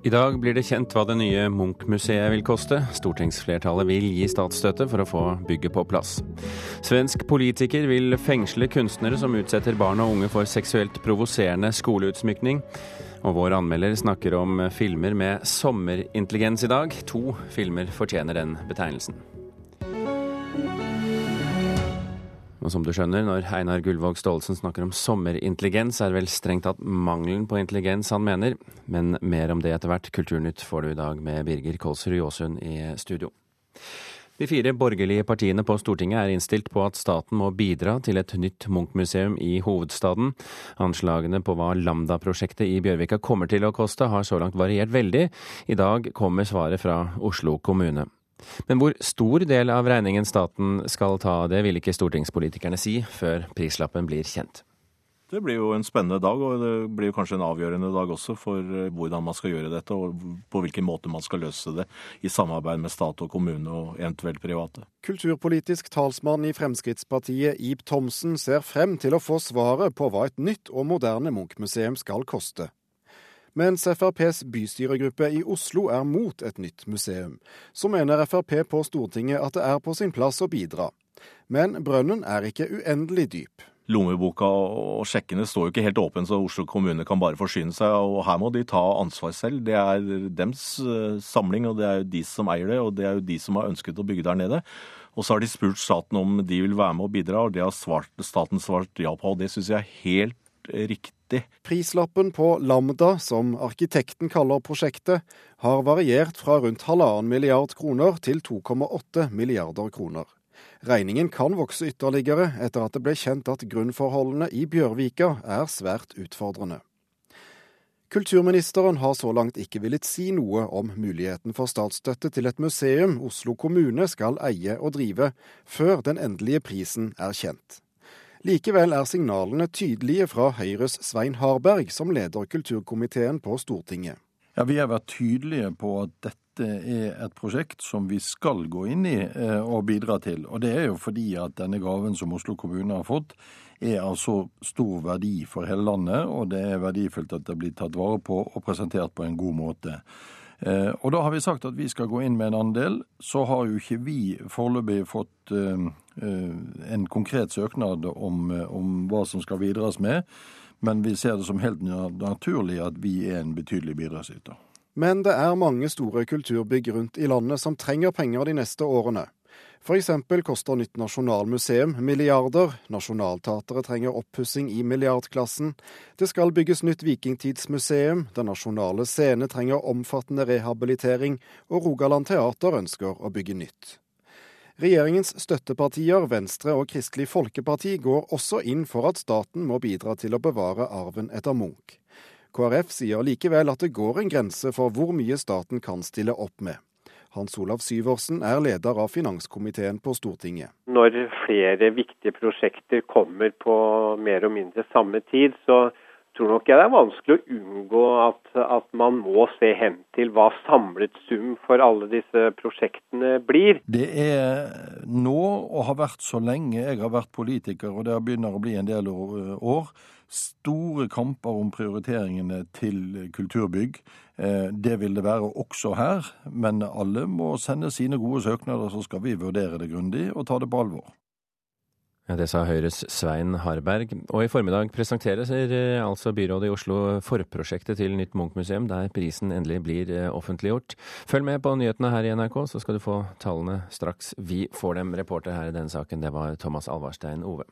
I dag blir det kjent hva det nye Munch-museet vil koste. Stortingsflertallet vil gi statsstøtte for å få bygget på plass. Svensk politiker vil fengsle kunstnere som utsetter barn og unge for seksuelt provoserende skoleutsmykning. Og vår anmelder snakker om filmer med sommerintelligens i dag. To filmer fortjener den betegnelsen. Og som du skjønner, når Einar Gullvåg Staalesen snakker om sommerintelligens, er det vel strengt tatt mangelen på intelligens han mener. Men mer om det etter hvert. Kulturnytt får du i dag med Birger Kolsrud Jåsund i studio. De fire borgerlige partiene på Stortinget er innstilt på at staten må bidra til et nytt Munch-museum i hovedstaden. Anslagene på hva Lambda-prosjektet i Bjørvika kommer til å koste, har så langt variert veldig. I dag kommer svaret fra Oslo kommune. Men hvor stor del av regningen staten skal ta, det vil ikke stortingspolitikerne si før prislappen blir kjent. Det blir jo en spennende dag, og det blir kanskje en avgjørende dag også for eh, hvordan man skal gjøre dette, og på hvilken måte man skal løse det i samarbeid med stat og kommune og eventuelt private. Kulturpolitisk talsmann i Fremskrittspartiet Ib Thomsen ser frem til å få svaret på hva et nytt og moderne Munch-museum skal koste mens FrPs bystyregruppe i Oslo er mot et nytt museum. Så mener Frp på Stortinget at det er på sin plass å bidra. Men brønnen er ikke uendelig dyp. Lommeboka og sjekkene står jo ikke helt åpne, så Oslo kommune kan bare forsyne seg. og Her må de ta ansvar selv. Det er dems eh, samling, og det er jo de som eier det. Og det er jo de som har ønsket å bygge der nede. Og så har de spurt staten om de vil være med og bidra, og det har svart, staten svart ja på. Og det syns jeg er helt riktig viktig. Prislappen på Lambda, som arkitekten kaller prosjektet, har variert fra rundt halvannen milliard kroner til 2,8 milliarder kroner. Regningen kan vokse ytterligere etter at det ble kjent at grunnforholdene i Bjørvika er svært utfordrende. Kulturministeren har så langt ikke villet si noe om muligheten for statsstøtte til et museum Oslo kommune skal eie og drive, før den endelige prisen er kjent. Likevel er signalene tydelige fra Høyres Svein Harberg, som leder kulturkomiteen på Stortinget. Ja, Vi har vært tydelige på at dette er et prosjekt som vi skal gå inn i eh, og bidra til. Og det er jo fordi at denne gaven som Oslo kommune har fått, er av så stor verdi for hele landet, og det er verdifullt at det blir tatt vare på og presentert på en god måte. Eh, og da har vi sagt at vi skal gå inn med en andel. Så har jo ikke vi foreløpig fått eh, eh, en konkret søknad om, om hva som skal videres med, men vi ser det som helt naturlig at vi er en betydelig bidragsyter. Men det er mange store kulturbygg rundt i landet som trenger penger de neste årene. F.eks. koster nytt nasjonalmuseum milliarder, Nationaltheatret trenger oppussing i milliardklassen, det skal bygges nytt vikingtidsmuseum, Den nasjonale scene trenger omfattende rehabilitering, og Rogaland teater ønsker å bygge nytt. Regjeringens støttepartier Venstre og Kristelig Folkeparti går også inn for at staten må bidra til å bevare arven etter Munch. KrF sier likevel at det går en grense for hvor mye staten kan stille opp med. Hans Olav Syversen er leder av finanskomiteen på Stortinget. Når flere viktige prosjekter kommer på mer og mindre samme tid, så tror nok jeg det er vanskelig å unngå at, at, man må se hen til hva samlet sum for alle disse prosjektene blir. Det er nå, og har vært så lenge jeg har vært politiker, og det begynner å bli en del år, store kamper om prioriteringene til kulturbygg. Eh, det vil det være også her, men alle må sende sine gode søknader, så skal vi vurdere det grundig og ta det på alvor. Det sa Høyres Svein Harberg. Og i formiddag presenteres eh, altså byrådet i Oslo forprosjektet til nytt Munch-museum, der prisen endelig blir eh, offentliggjort. Følg med på nyhetene her i NRK, så skal du få tallene straks vi får dem. Reporter her i denne saken, det var Thomas Alvarstein Ove.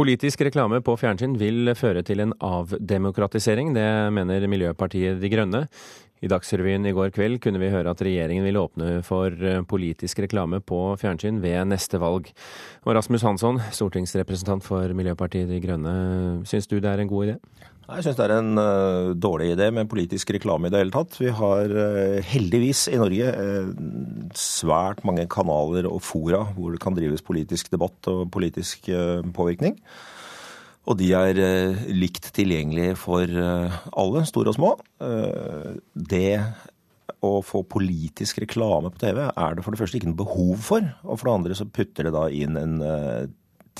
Politisk reklame på fjernsyn vil føre til en avdemokratisering. Det mener Miljøpartiet De Grønne. I Dagsrevyen i går kveld kunne vi høre at regjeringen vil åpne for eh, politisk reklame på fjernsyn ved neste valg. Og Rasmus Hansson, stortingsrepresentant for Miljøpartiet De Grønne, syns du det er en god idé? Jeg syns det er en uh, dårlig idé med politisk reklame i det hele tatt. Vi har uh, heldigvis i Norge uh, svært mange kanaler og fora hvor det kan drives politisk debatt og politisk påvirkning. Og de er likt tilgjengelige for alle, store og små. Det å få politisk reklame på TV er det for det første ikke noe behov for. Og for det andre så putter det da inn en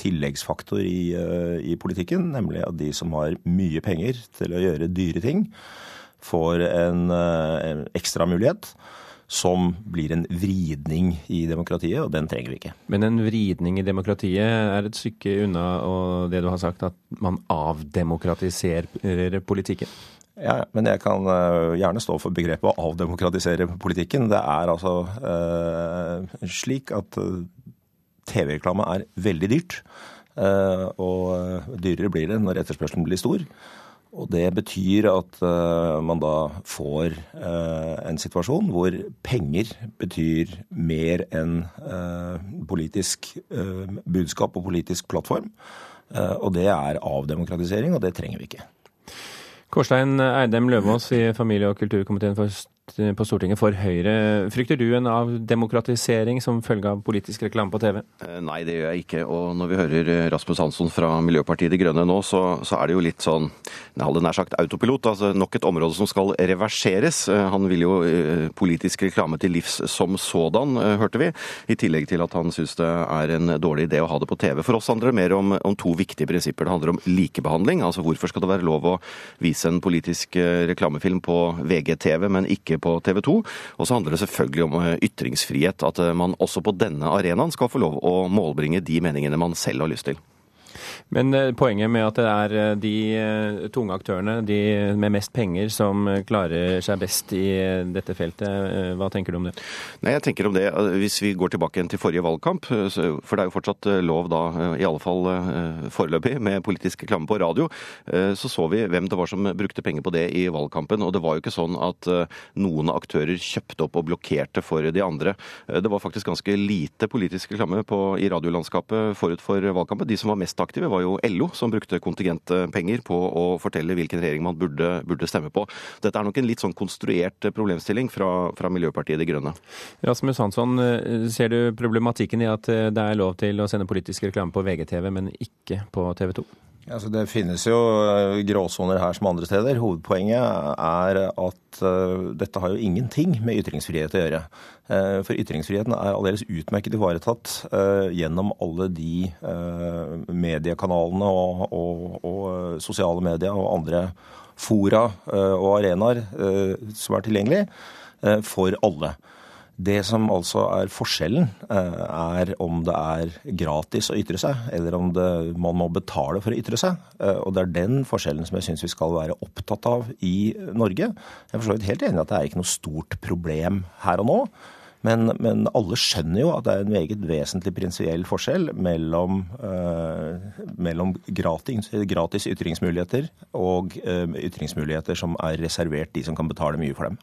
tilleggsfaktor i, i politikken, nemlig at de som har mye penger til å gjøre dyre ting, får en, en ekstra mulighet som blir en vridning i demokratiet, og den trenger vi ikke. Men en vridning i demokratiet er et stykke unna og det du har sagt, at man avdemokratiserer politikken? Ja, men jeg kan uh, gjerne stå for begrepet å avdemokratisere politikken. Det er altså uh, slik at uh, TV-reklame er veldig dyrt. og dyrere blir det når etterspørselen blir stor. Og det betyr at uh, man da får uh, en situasjon hvor penger betyr mer enn uh, politisk budskap og politisk plattform. og det er avdemokratisering, og det trenger vi ikke. Kårstein Eidem Løvaas i familie- og kulturkomiteen for på Stortinget for Høyre. Frykter du en avdemokratisering som følge av politisk reklame på TV? Eh, nei, det gjør jeg ikke. Og når vi hører eh, Rasmus Hansson fra Miljøpartiet De Grønne nå, så, så er det jo litt sånn jeg hadde nær sagt autopilot. altså Nok et område som skal reverseres. Eh, han vil jo politisk reklame til livs som sådan, hørte vi. I tillegg til at han syns det er en dårlig idé å ha det på TV. For oss handler det mer om, om to viktige prinsipper. Det handler om likebehandling. Altså hvorfor skal det være lov å vise en politisk reklamefilm på VGTV, men ikke på TV 2. Og så handler det selvfølgelig om eh, ytringsfrihet. At eh, man også på denne arenaen skal få lov å målbringe de meningene man selv har lyst til. Men eh, poenget med at det er eh, de eh, tunge aktørene, de med mest penger, som klarer seg best i dette feltet, hva tenker du om det? Nei, jeg tenker om det, Hvis vi går tilbake til forrige valgkamp, for det er jo fortsatt lov da, i alle fall foreløpig, med politisk reklame på radio, så så vi hvem det var som brukte penger på det i valgkampen. Og det var jo ikke sånn at noen aktører kjøpte opp og blokkerte for de andre. Det var faktisk ganske lite politisk reklame på, i radiolandskapet forut for valgkampen. De som var mest aktive, var jo LO, som brukte kontingentpenger på å fortelle hvilken regjering man burde, burde, stemme på. Dette er nok en litt sånn konstruert problemstilling fra, fra Miljøpartiet De Grønne. Rasmus Hansson, ser du problematikken i at det er lov til å sende politisk reklame på VGTV, men ikke på TV 2? Altså, det finnes jo eh, gråsoner her som andre steder. Hovedpoenget er at uh, dette har jo ingenting med ytringsfrihet å gjøre. Uh, for ytringsfriheten er aldeles utmerket ivaretatt uh, gjennom alle de mediekanalene og, og, og, sosiale medier og andre fora og arenaer som er tilgjengelig for alle. Det som altså er forskjellen, eh, er om det er gratis å ytre seg, eller om det, man må betale for å ytre seg. Eh, og det er den forskjellen som jeg syns vi skal være opptatt av i Norge. Jeg er for helt enig i at det er ikke noe stort problem her og nå. Men, men, alle skjønner jo at det er en meget vesentlig prinsipiell forskjell mellom, eh, mellom gratis, gratis, ytringsmuligheter og eh, ytringsmuligheter som er reservert de som kan betale mye for dem.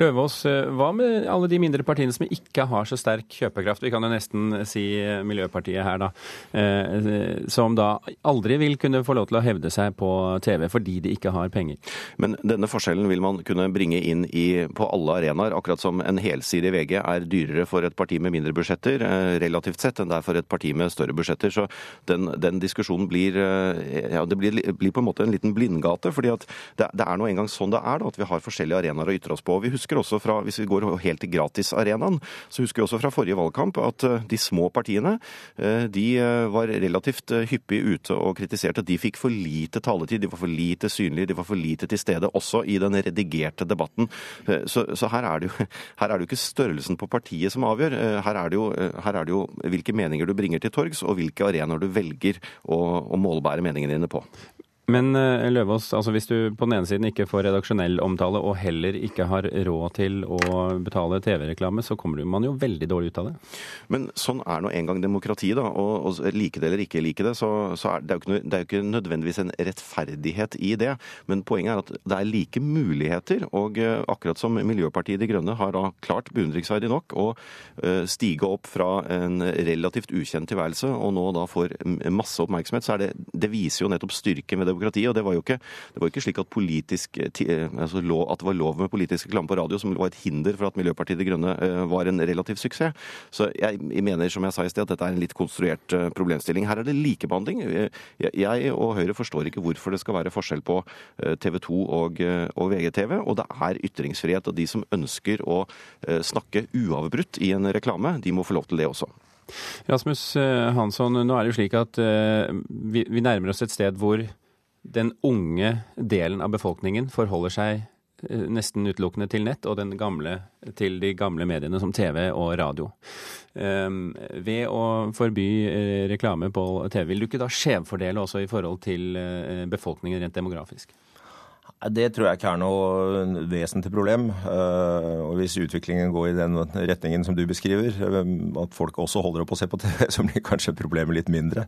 Løvaas, eh, hva med alle de mindre partiene som ikke har så sterk kjøpekraft? Vi kan jo nesten si Miljøpartiet her, da. Eh, som da aldri vil kunne få lov til å hevde seg på TV fordi de ikke har penger. Men denne forskjellen vil man kunne bringe inn i, på alle arenaer. Akkurat som en helside i VG er dyrere for et parti med mindre budsjetter eh, relativt sett enn det er for et parti med større budsjetter. Så den, den diskusjonen blir, ja, det blir, blir, på en måte en liten blindgate. fordi at det, det er nå engang sånn det er, da, at vi har forskjellige arenaer å ytre oss på på. Vi husker også fra, Hvis vi går helt til gratisarenaen, så husker vi også fra forrige valgkamp at eh, de små partiene eh, de eh, var relativt hyppig ute og kritiserte de fikk for lite taletid, de var for lite synlige, de var for lite til stede, også i den redigerte debatten. Så, så her, er jo, her, er det jo, ikke størrelsen på partiet som avgjør. Her er det jo, er det jo hvilke meninger du bringer til torgs, og hvilke arenaer du velger å, å målbære meningene dine på. Men Løvås, Løvaas, altså hvis du på den ene siden ikke får redaksjonell omtale, og heller ikke har råd til å betale TV-reklame, så kommer man jo veldig dårlig ut av det. Men sånn er nå engang demokrati, da. Og, og like det eller ikke like det, så, så er det, jo ikke, det er jo ikke nødvendigvis en rettferdighet i det. Men poenget er at det er like muligheter. Og eh, akkurat som Miljøpartiet De Grønne har da klart, beundringsverdig nok, å eh, stige opp fra en relativt ukjent tilværelse, og nå da får masse oppmerksomhet, så er det, det viser jo nettopp styrken ved demokratiet demokratiet. Og det var jo ikke, var ikke slik at, politisk, eh, eh, altså lov, at, det var lov med politisk reklame på radio som var et hinder for at Miljøpartiet De Grønne eh, var en relativ suksess. Så jeg, mener, som jeg sa i sted, at dette er en litt konstruert problemstilling. Her er det likebehandling. Jeg og Høyre forstår ikke hvorfor det skal være forskjell på TV 2 og, og VGTV. Og det er ytringsfrihet. Og de som ønsker å snakke uavbrutt i en reklame, de må få lov til det også. Rasmus Hansson, nå er det jo slik at vi nærmer oss et sted hvor den unge delen av befolkningen forholder seg Eh, nesten utelukkende til nett, og den gamle til de gamle mediene som TV og radio. Um, ved å forby uh, reklame på TV, vil du ikke da skjevfordele også i forhold til uh, befolkningen rent demografisk? Det tror jeg ikke er noe vesentlig problem. Eh, og hvis utviklingen går i den retningen som du beskriver, eh, at folk også holder opp å se på TV, så blir kanskje problemet litt mindre.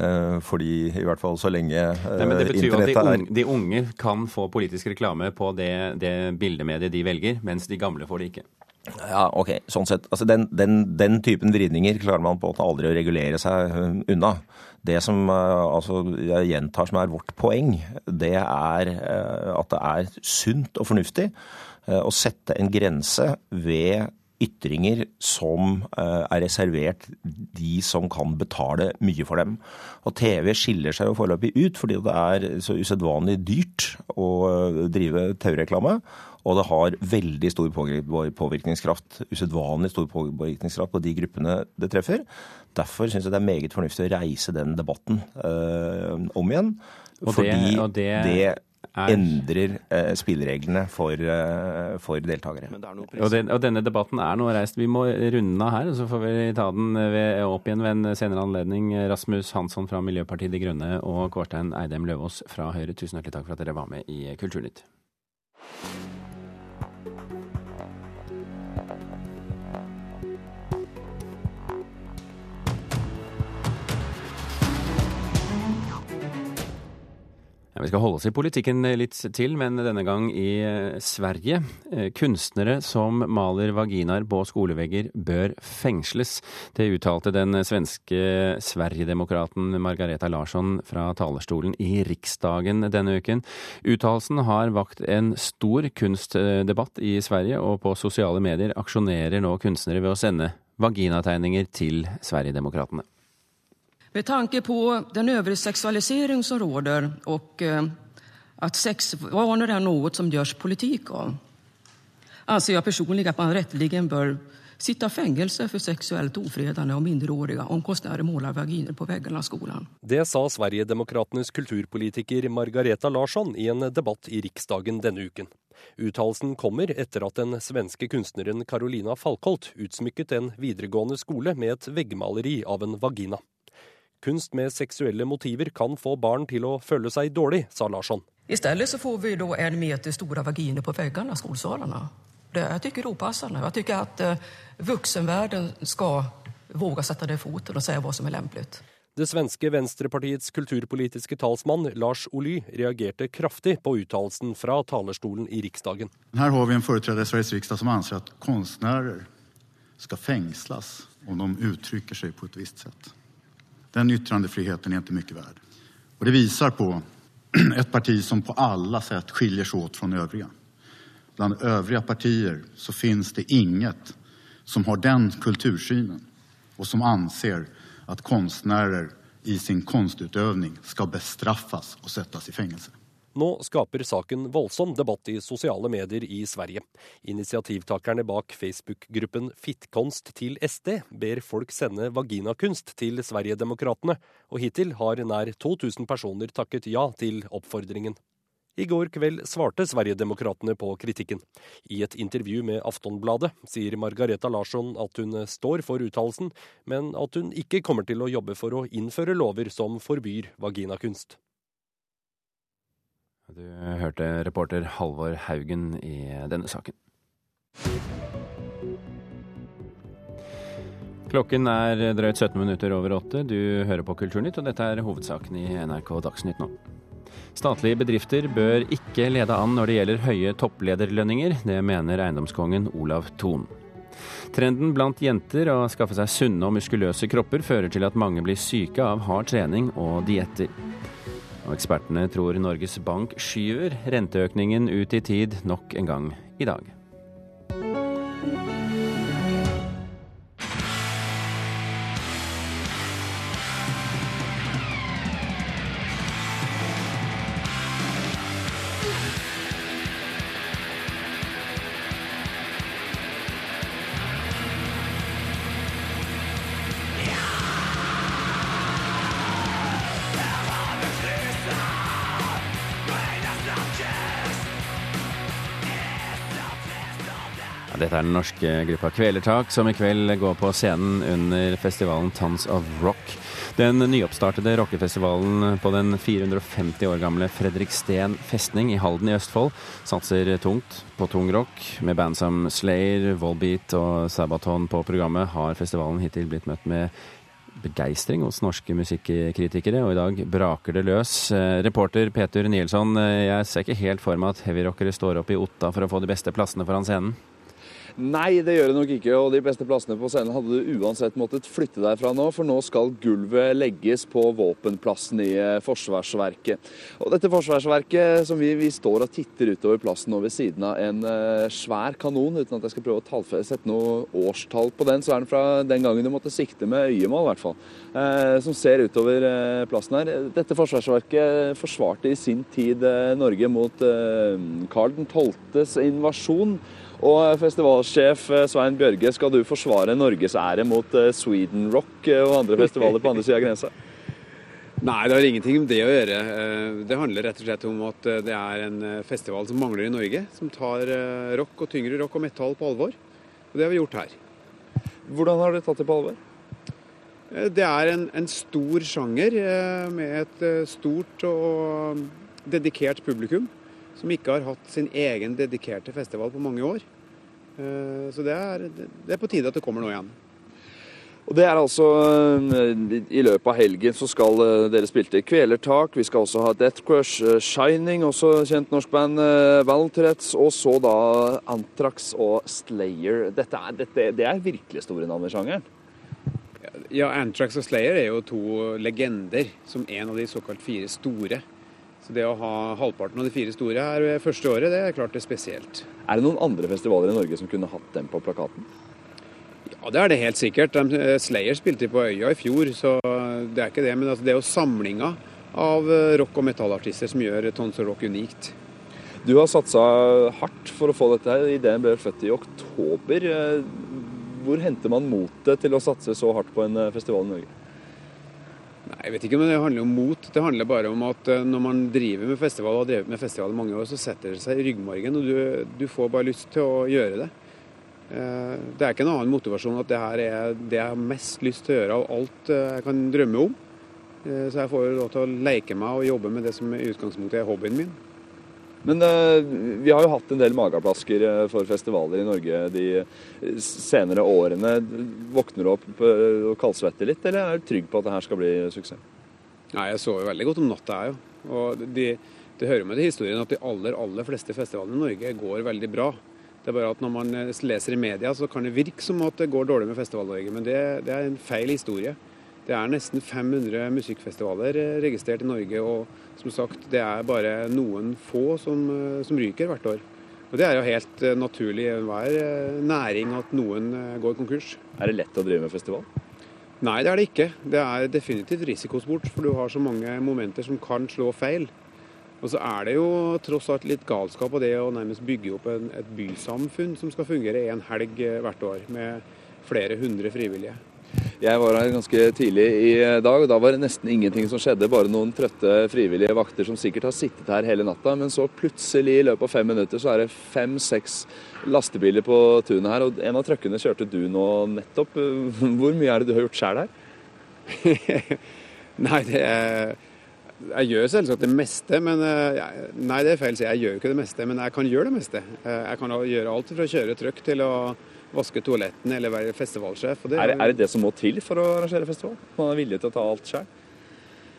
Eh, fordi i hvert fall så lenge Nei, men Det betyr jo at de unge, de unge, kan få politisk reklame på det, det bildemediet de velger, mens de gamle får det ikke. Ja, ok. Sånn sett. Altså, den, den, den typen vridninger klarer man på en måte aldri å regulere seg unna. Det som eh, altså, jeg gjentar som er vårt poeng, det er eh, at det er sunt og fornuftig eh, å sette en grense ved ytringer som er reservert de som kan betale mye for dem. Og TV skiller seg jo foreløpig ut fordi det er så usedvanlig dyrt å drive TV-reklame. Og det har veldig stor påvirkningskraft, usedvanlig stor påvirkningskraft på de gruppene det treffer. Derfor syns jeg det er meget fornuftig å reise den debatten øh, om igjen. Og fordi det, det, det er... endrer eh, spillereglene for, eh, for deltakere. Og, den, og, denne debatten er nå reist. Vi må runde av her, så får vi ta den ved, opp igjen ved en senere anledning. Rasmus Hansson fra Miljøpartiet De Grønne og Kårstein Eidem Løvaas fra Høyre, tusen hjertelig takk for at dere var med i Kulturnytt. Thank you. Vi skal holde oss i politikken litt til, men denne gang i eh, Sverige. Eh, kunstnere som maler vaginaer på skolevegger bør fengsles. Det uttalte den svenske Sverigedemokraten Margareta Larsson fra talerstolen i Riksdagen denne uken. Uttalelsen har vakt en stor kunstdebatt i Sverige, og på sosiale medier aksjonerer nå kunstnere ved å sende vaginategninger til Sverigedemokraterna. Med tanke på den översexualisering som råder och eh, att sexvanor är något som görs politik av anser jag personligen att man rätteligen bör sitta fängelse för sexuellt ofredande av minderåriga om konstnärer målar vaginer på väggarna av skolan. Det sa Sverigedemokraternas kulturpolitiker Margareta Larsson i en debatt i Riksdagen denne uken. Uttalelsen kommer etter at den svenske kunstneren Carolina Falkholt utsmykket en videregående skole med et veggmaleri av en vagina. Kunst med seksuelle motiver kan få barn til å føle seg dårlig, sa Larsson. I stedet så får vi da en meter store vaginer på veggene av skolesalene. Det, jeg er upassende. Jeg syns at uh, voksenverden skal våge å sette det i foten og si hva som er lempelig. Det svenske Venstrepartiets kulturpolitiske talsmann Lars Oly reagerte kraftig på uttalelsen fra talerstolen i Riksdagen. Her har vi en foretreder i Sveriges riksdag som anser at kunstnere skal fengsles om de uttrykker seg på et visst sett. Den yttrandefriheten er ikke mye värd. Och det viser på et parti som på alle sätt skiljer seg åt fra övriga. Bland övriga partier så finns det inget som har den kultursynen og som anser at konstnärer i sin konstutövning skal bestraffas og sättas i fängelse. Nå skaper saken voldsom debatt i sosiale medier i Sverige. Initiativtakerne bak Facebook-gruppen Fittkonst til SD ber folk sende vaginakunst til Sverigedemokraterna, og hittil har nær 2000 personer takket ja til oppfordringen. I går kveld svarte Sverigedemokraterna på kritikken. I et intervju med Aftonbladet sier Margareta Larsson at hun står for uttalelsen, men at hun ikke kommer til å jobbe for å innføre lover som forbyr vaginakunst. Du hørte reporter Halvor Haugen i denne saken. Klokken er drøyt 17 minutter over åtte. Du hører på Kulturnytt, og dette er hovedsaken i NRK Dagsnytt nå. Statlige bedrifter bør ikke lede an når det gjelder høye topplederlønninger. Det mener eiendomskongen Olav Thon. Trenden blant jenter å skaffe seg sunne og muskuløse kropper fører til at mange blir syke av hard trening og dietter. Og ekspertene tror Norges Bank skyver renteøkningen ut i tid nok en gang i dag. Dette er den norske gruppa Kvelertak, som i kveld går på scenen under festivalen Tons of Rock. Den nyoppstartede rockefestivalen på den 450 år gamle Fredriksten festning i Halden i Østfold satser tungt på tung rock. Med band som Slayer, Volbeat og Sabaton på programmet har festivalen hittil blitt møtt med begeistring hos norske musikkritikere, og i dag braker det løs. Eh, reporter Peter Nielsson, eh, jeg ser ikke helt for meg at heavyrockere står opp i Otta for å få de beste plassene foran scenen? Nei, det gjør det nok ikke. Og de beste plassene på scenen hadde du uansett måttet flytte deg fra nå, for nå skal gulvet legges på våpenplassen i eh, Forsvarsverket. Og dette forsvarsverket som vi, vi står og titter utover plassen og ved siden av en uh, svær kanon, uten at jeg skal prøve å sette noe årstall på den, så er den fra den gangen du måtte sikte med øyemål, i hvert fall. Uh, som ser utover uh, plassen her. Dette forsvarsverket forsvarte i sin tid Norge mot Karl 12.s invasjon. Og festivalsjef eh, Svein Bjørge, skal du forsvare Norges ære mot eh, Sweden Rock eh, og andre festivaler på andre sida av grensa? Nei, det har ingenting med det å gjøre. Det handler rett og slett om at det er en festival som mangler i Norge. Som tar rock og tyngre rock og metall på alvor. Og det har vi gjort her. Hvordan har dere tatt det på alvor? Det er en, en stor sjanger med et stort og dedikert publikum som ikke har hatt sin egen dedikerte festival på mange år. Eh, så det er, det er på tide at det kommer noe igjen. Og det er altså eh, I løpet av helgen så skal eh, dere spille til Kvelertak. Vi skal også ha Death Crush, Shining, også kjent norsk band, Valentrettes, og så da Antrax og Slayer. Dette er, dette, det er virkelig store navn i sjangeren? Ja, Antrax og Slayer er jo to legender, som en av de såkalt fire store. Så det å ha halvparten av de fire store her første året, det er klart det er spesielt. Er det noen andre festivaler i Norge som kunne hatt dem på plakaten? Ja, det er det helt sikkert. Eh, Slayer spilte på Øya i fjor, så det er ikke det. Men altså, det er jo samlinga av eh, rock- og metallartister som gjør Tons Rock unikt. Du har satsa hardt for å få dette her. Ideen ble født i oktober. Eh, hvor henter man motet til å satse så hardt på en festival i Norge? Nei, Jeg vet ikke om det handler om mot. Det handler bare om at eh, når man driver med festival og har drevet med festival i mange år, så setter det seg i ryggmargen, og du, du, får bare lyst til å gjøre det. Eh, det er ikke en annen motivasjon at det her er det jeg har mest lyst til å gjøre av alt eh, jeg kan drømme om. Så jeg får lov til å leke meg og jobbe med det som i utgangspunktet er hobbyen min. Men uh, vi har jo hatt en del mageplasker eh, for festivaler i Norge de eh, senere årene. Våkner du opp og kaldsvetter litt, eller er du trygg på at det her skal bli suksess? Nei, Jeg sover veldig godt om natta, jeg. Og de, det hører med til historien at de aller, aller fleste festivalene i Norge går veldig bra. Det er bare at når man leser i media, så kan det virke som at det går dårlig med Festival-Norge. Men det, det er en feil historie. Det er nesten 500 musikkfestivaler registrert i Norge, og som sagt, det er bare noen få som, eh, som ryker hvert år. Og Det er jo helt eh, naturlig i enhver eh, næring at noen går konkurs. Er det lett å drive med festival? Nei, det er det ikke. Det er definitivt risikosport, for du har så mange momenter som kan slå feil. Og så er det jo tross alt litt galskap av det å nærmest bygge opp en, et bysamfunn som skal fungere en helg hvert år, med flere hundre frivillige. Jeg var her ganske tidlig i dag, og da var det nesten ingenting som skjedde. Bare noen trøtte frivillige vakter som sikkert har sittet her hele natta. Men så plutselig, i løpet av fem minutter, så er det fem-seks lastebiler på tunet her. Og en av trøkkene kjørte du nå nettopp. Hvor mye er det du har gjort sjøl her? Nei, det er jeg gjør selvsagt det meste, men eh, Nei, det er feil å si. Jeg gjør jo ikke det meste, men jeg kan gjøre det meste. Eh, jeg kan gjøre alt fra å kjøre trøkk til å vaske toalettene eller være festivalsjef. Det er, det, er, det det som må til for å arrangere festival? Man er villig til å ta alt sjøl?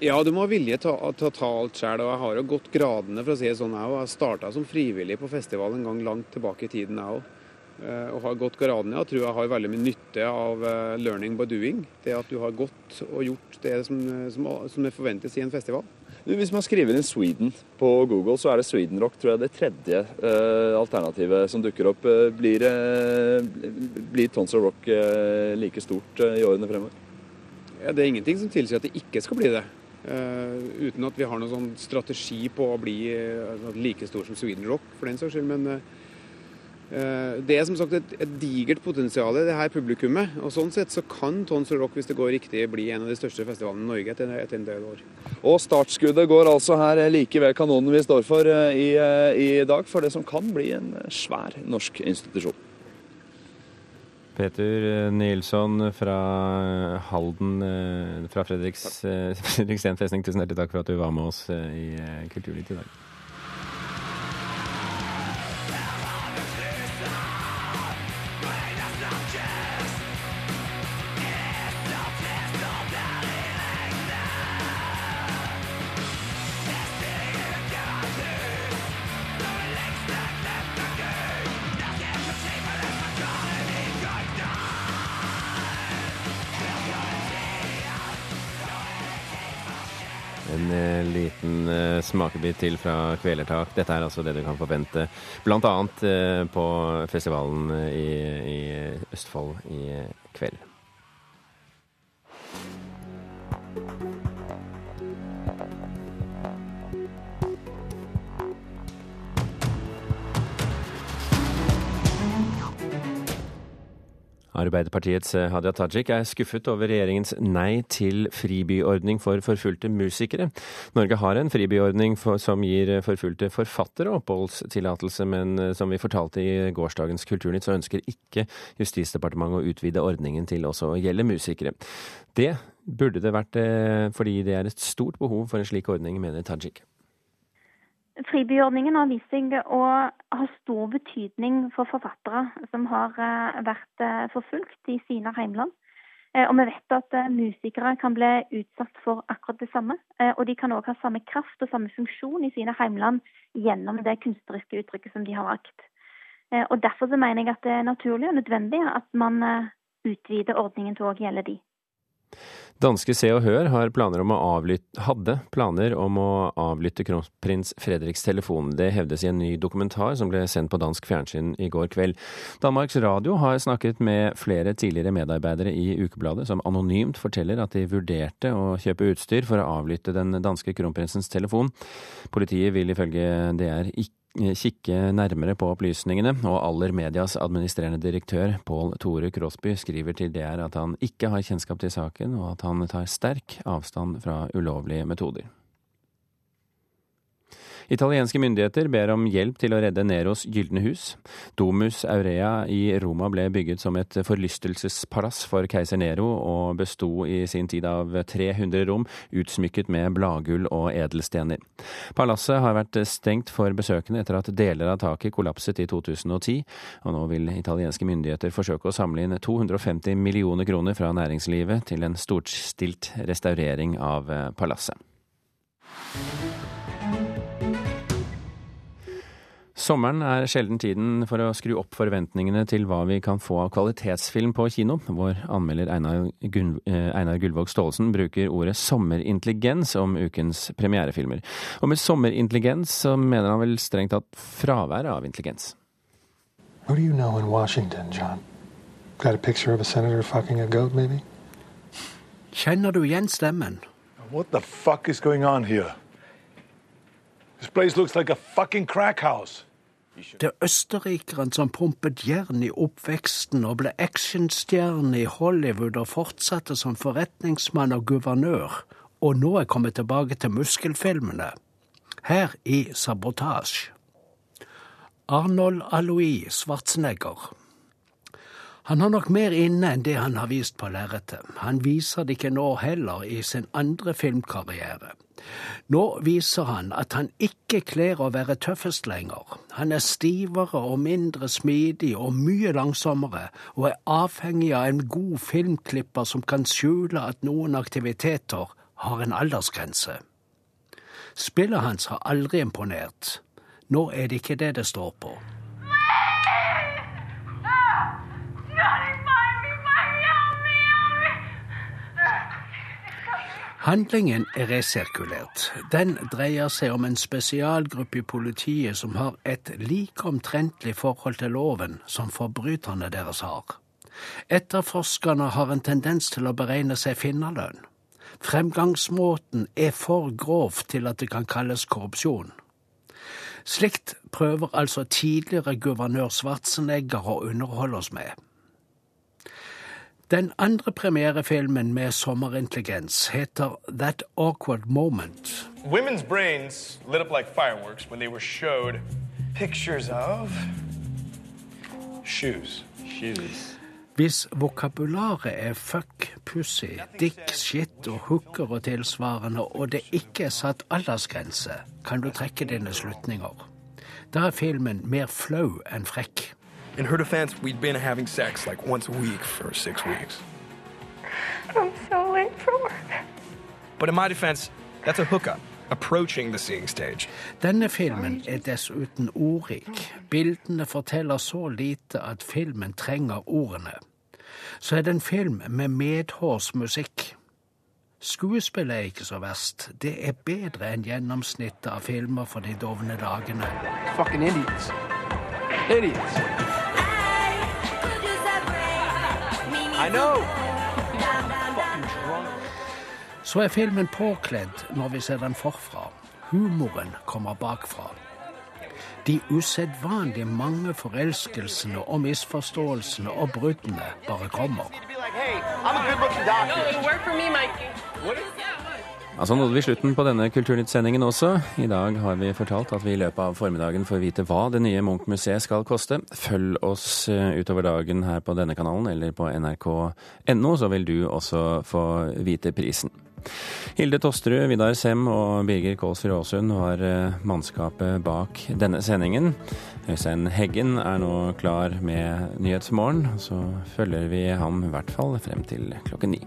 Ja, du må ha vilje til å, å ta alt sjøl. Jeg har jo gått gradene, for å si det sånn. Jeg har starta som frivillig på festival en gang langt tilbake i tiden, jeg òg. Eh, og har gått gradene. Jeg tror jeg har veldig mye nytte av eh, learning by doing. Det at du har gått og gjort det som, som, som det forventes i en festival. Hvis man skriver inn Sweden på Google, så er det Sweden Rock tror jeg, det tredje uh, alternativet som dukker opp. Uh, blir, uh, blir Tons of Rock like stort i årene fremover? Ja, det er ingenting som tilsier at det ikke skal bli det. Uten at vi har noen sånn strategi på å bli like stor som Sweden Rock, for den saks skyld. Men det er som sagt et, et digert potensial i det her publikummet. og Sånn sett så kan Tons of Rock hvis det går riktig, bli en av de største festivalene i Norge etter, etter en del år. Og startskuddet går altså her like ved kanonen vi står for eh, i, eh, i dag, for det som kan bli en svær norsk institusjon. Peter Nilsson fra Halden, fra Fredriks, Fredriksten festning, tusen hjertelig takk for at du var med oss i Kulturnytt i dag. Til fra Kvelertak. Dette er altså det du kan forvente bl.a. Eh, på festivalen i, i Østfold i kveld. Arbeiderpartiets eh, Hadia Tajik er skuffet over regjeringens nei til fribyordning for forfulgte musikere. Norge har en fribyordning for, som gir forfulgte forfattere oppholdstillatelse, men eh, som vi fortalte i gårsdagens Kulturnytt, så ønsker ikke Justisdepartementet å utvide ordningen til også å gjelde musikere. Det burde det vært eh, fordi det er et stort behov for en slik ordning, mener Tajik. Fribyordningen har vist seg å ha stor betydning for forfattere som har eh, vært eh, forfulgt i sine heimland. Eh, og vi vet at musikere kan bli utsatt for akkurat det samme. Og de kan òg ha samme kraft og samme funksjon i sine heimland gjennom det kunstneriske uttrykket som de har valgt. Og Derfor mener jeg at det er naturlig og nødvendig at man utvider ordningen til å gjelde de. Danske Se og Hør planer avlytte, hadde planer om å avlytte kronprins Fredriks telefon. Det hevdes i en ny dokumentar som ble sendt på dansk fjernsyn i går kveld. Danmarks Radio har snakket med flere tidligere medarbeidere i ukebladet, som anonymt forteller at de vurderte å kjøpe utstyr for å avlytte den danske kronprinsens telefon. Politiet vil ifølge DR ikke kikke nærmere på opplysningene, og Aller Medias administrerende direktør Pål Tore Krosby skriver til DR at han ikke har kjennskap til saken, og at han tar sterk avstand fra ulovlige metoder. Italienske myndigheter ber om hjelp til å redde Neros gylne hus. Domus Aurea i Roma ble bygget som et forlystelsespalass for keiser Nero, og besto i sin tid av 300 rom utsmykket med bladgull og edelstener. Palasset har vært stengt for besøkende etter at deler av taket kollapset i 2010, og nå vil italienske myndigheter forsøke å samle inn 250 millioner kroner fra næringslivet til en storstilt restaurering av palasset. Sommeren er sjelden tiden for å skru opp forventningene til hva vi kan få av kvalitetsfilm på kino. Vår anmelder Einar, Gun eh, Einar Gullvåg Staalesen bruker ordet sommerintelligens om ukens premierefilmer. Og med sommerintelligens så mener han vel strengt tatt fraværet av intelligens. What do you know in Washington, John? Got a picture of a senator fucking a goat, maybe? Kjenner du igjen stemmen? What the fuck is going on here? This place looks like a fucking crack house. Det er østerrikeren som pumpet jern i oppveksten og ble actionstjerne i Hollywood og fortsatte som forretningsmann og guvernør, og nå er kommet tilbake til muskelfilmene. Her i Sabotasje. Arnold Alois Schwarzenegger. Han har nok mer inne enn det han har vist på lerretet. Han viser det ikke nå heller i sin andre filmkarriere. Nå viser han at han ikke kler å være tøffest lenger. Han er stivere og mindre smidig og mye langsommere, og er avhengig av en god filmklipper som kan skjule at noen aktiviteter har en aldersgrense. Spillet hans har aldri imponert. Nå er det ikke det det står på. Handlingen er resirkulert. Den dreier seg om en spesialgruppe i politiet som har et like omtrentlig forhold til loven som forbryterne deres har. Etterforskerne har en tendens til å beregne seg finnerlønn. Fremgangsmåten er for grov til at det kan kalles korrupsjon. Slikt prøver altså tidligere guvernør Schwarzenegger å underholde oss med. Den andre premierefilmen med sommerintelligens heter That Awkward Moment. Women's brains lit up like fireworks when they were showed pictures of shoes. Shoes. Hvis vokabularet er fuck, pussy, dick, shit og hooker og tilsvarende, og det ikke er satt aldersgrense, kan du trekke dine slutninger. Da er filmen mer flau enn frekk. In her defense, we'd been having sex like once a week for six weeks. I'm so late for work. But in my defense, that's a hookup, approaching the seeing stage. Denne filmen er dessuten ordrik. Bildene forteller så lite at filmen trenger ordene. Så er det en film med medhårsmusikk. Skuespillet er ikke så verst. Det er bedre enn gjennomsnittet av filmer for de dovne dagene. Fucking idiots. Idiots. I know. Så er filmen påkledd når vi ser den forfra. Humoren kommer bakfra. De usedvanlig mange forelskelsene og misforståelsene og bruddene bare kommer. Altså nådde vi slutten på denne Kulturnytt-sendingen også. I dag har vi fortalt at vi i løpet av formiddagen får vite hva det nye Munch-museet skal koste. Følg oss eh, utover dagen her på denne kanalen eller på nrk.no, så vil du også få vite prisen. Hilde Tosterud, Vidar Sem og Birger Kålsrud Aasund var eh, mannskapet bak denne sendingen. Øystein Heggen er nå klar med Nyhetsmorgen, så følger vi ham i hvert fall frem til klokken ni.